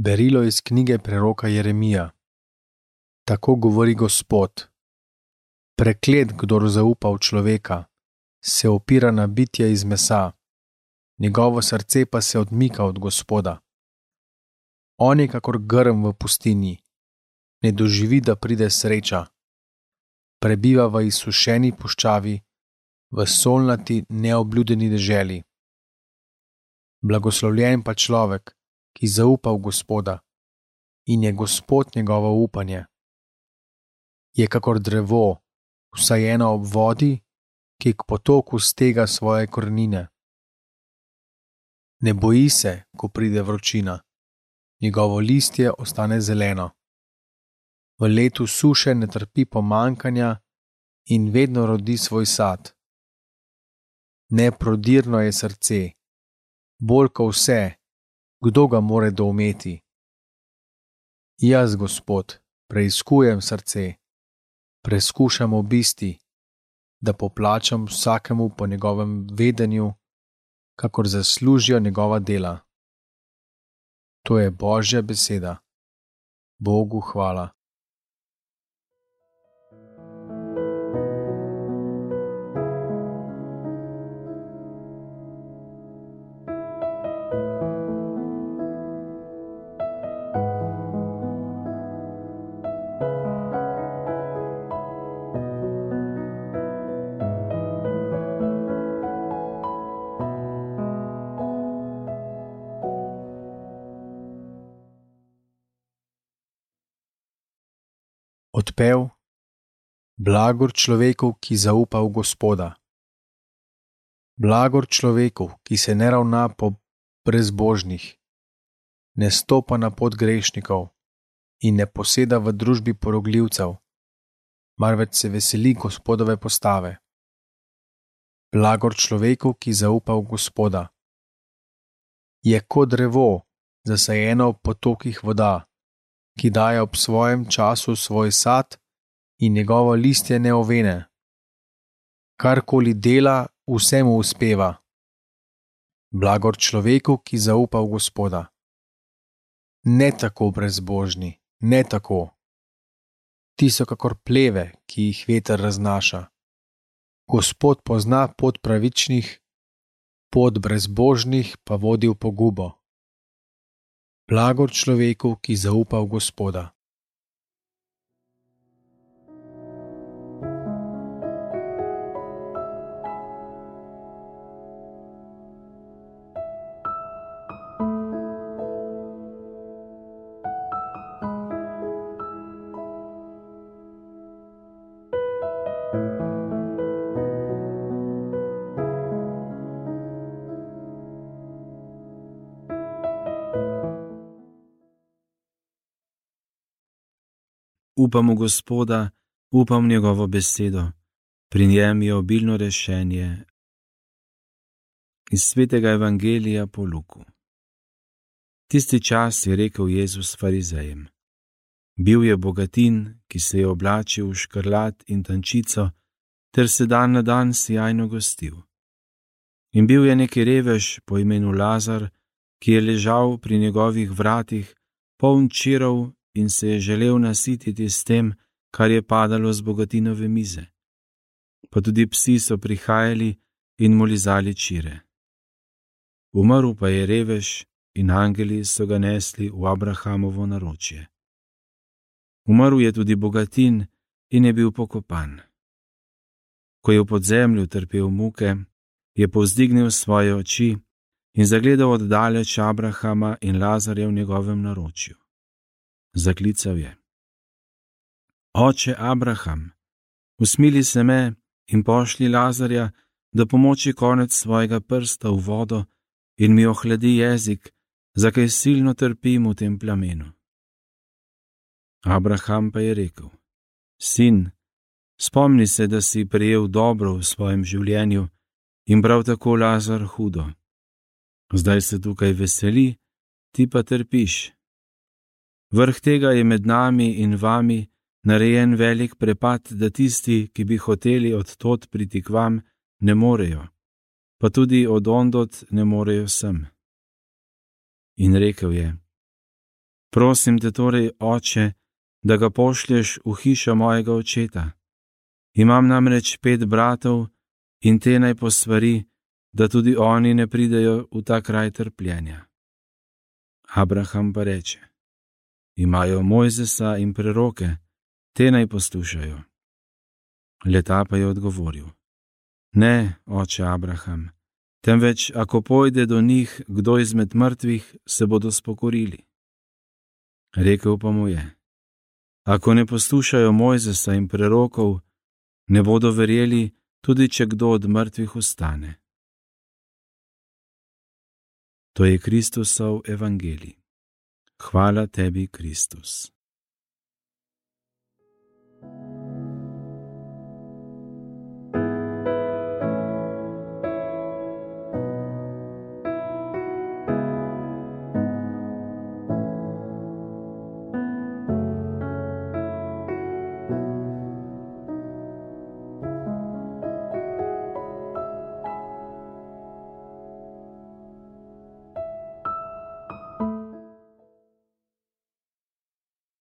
Berilo iz knjige preroka Jeremija. Tako govori Gospod: Preklet, kdor zaupa v človeka, se opira na bitje iz mesa, njegovo srce pa se odmika od Gospoda. On je kakor grm v pustinji, ne doživi, da pride sreča. Prebiva v izsušeni puščavi, v solnati, neobljudeni deželi. Blagoslovljen pa človek, ki zaupa v Gospoda in je Gospod njegovo upanje. Je kakor drevo, vsajeno ob vodi, ki k potoku stega svoje korenine. Ne boji se, ko pride vročina, njegovo listje ostane zeleno. V letu suše ne trpi pomankanja in vedno rodi svoj sad. Neprodirno je srce, bolj kot vse, kdo ga more doumeti. Jaz, Gospod, preizkujem srce, preskušam obisti, da poplačam vsakemu po njegovem vedenju, kakor zaslužijo njegova dela. To je Božja beseda. Bogu hvala. Odpev: Blagor človeku, ki zaupa v Gospoda. Blagor človeku, ki se ne ravna po brezbožnih, ne stopa na pot grešnikov in ne poseda v družbi porogljivcev, marveč se veseli Gospodove postave. Blagor človeku, ki zaupa v Gospoda. Je kot drevo, zasajeno v potokih voda ki daje ob svojem času svoj sad in njegovo listje ne ovene. Karkoli dela, vse mu uspeva. Blagor človeku, ki zaupa v Gospoda. Ne tako brezbožni, ne tako. Ti so kakor pleve, ki jih veter raznaša. Gospod pozna pot pravičnih, pot brezbožnih pa vodi v pogubo. Blagor človeku, ki zaupa v Gospoda. Upam v Gospoda, upam njegovo besedo, pri njem je obilno rešenje. Iz svetega evangelija po Luku. Tisti čas je rekel Jezus farizejem: Bil je bogatin, ki se je oblačil v škrlat in tančico, ter se dan na dan sjajno gostil. In bil je neki revež po imenu Lazar, ki je ležal pri njegovih vratih, poln čirov in se je želel nasititi s tem, kar je padalo z bogatinove mize. Pa tudi psi so prihajali in mu lizali čire. Umrl pa je revež in angeli so ga nesli v Abrahamovo naročje. Umrl je tudi bogatin in je bil pokopan. Ko je v podzemlju trpel muke, je povzdignil svoje oči in zagledal oddaleč Abrahama in Lazarja v njegovem naročju zaklical je: Oče Abraham, usmili se me in pošli Lazarja, da pomoči konec svojega prsta v vodo in mi ohladi jezik, za kaj silno trpim v tem plamenu. Abraham pa je rekel: Sin, spomni se, da si prejel dobro v svojem življenju in prav tako Lazar hudo. Zdaj se tukaj veseli, ti pa trpiš. Vrh tega je med nami in vami narejen velik prepad, da tisti, ki bi hoteli od tod priti k vam, ne morejo, pa tudi od ondot ne morejo sem. In rekel je: Prosim te torej, oče, da ga pošlješ v hišo mojega očeta. Imam namreč pet bratov in te naj posvari, da tudi oni ne pridejo v ta kraj trpljenja. Abraham pa reče: Imajo Mojzesa in preroke, te naj poslušajo. Leta pa je odgovoril: Ne, oče Abraham, temveč ako pojde do njih kdo izmed mrtvih, se bodo spokorili. Rekel pa mu je: Ako ne poslušajo Mojzesa in prerokov, ne bodo verjeli, tudi če kdo od mrtvih ostane. To je Kristusov evangelij. Hvala tebi, Kristus.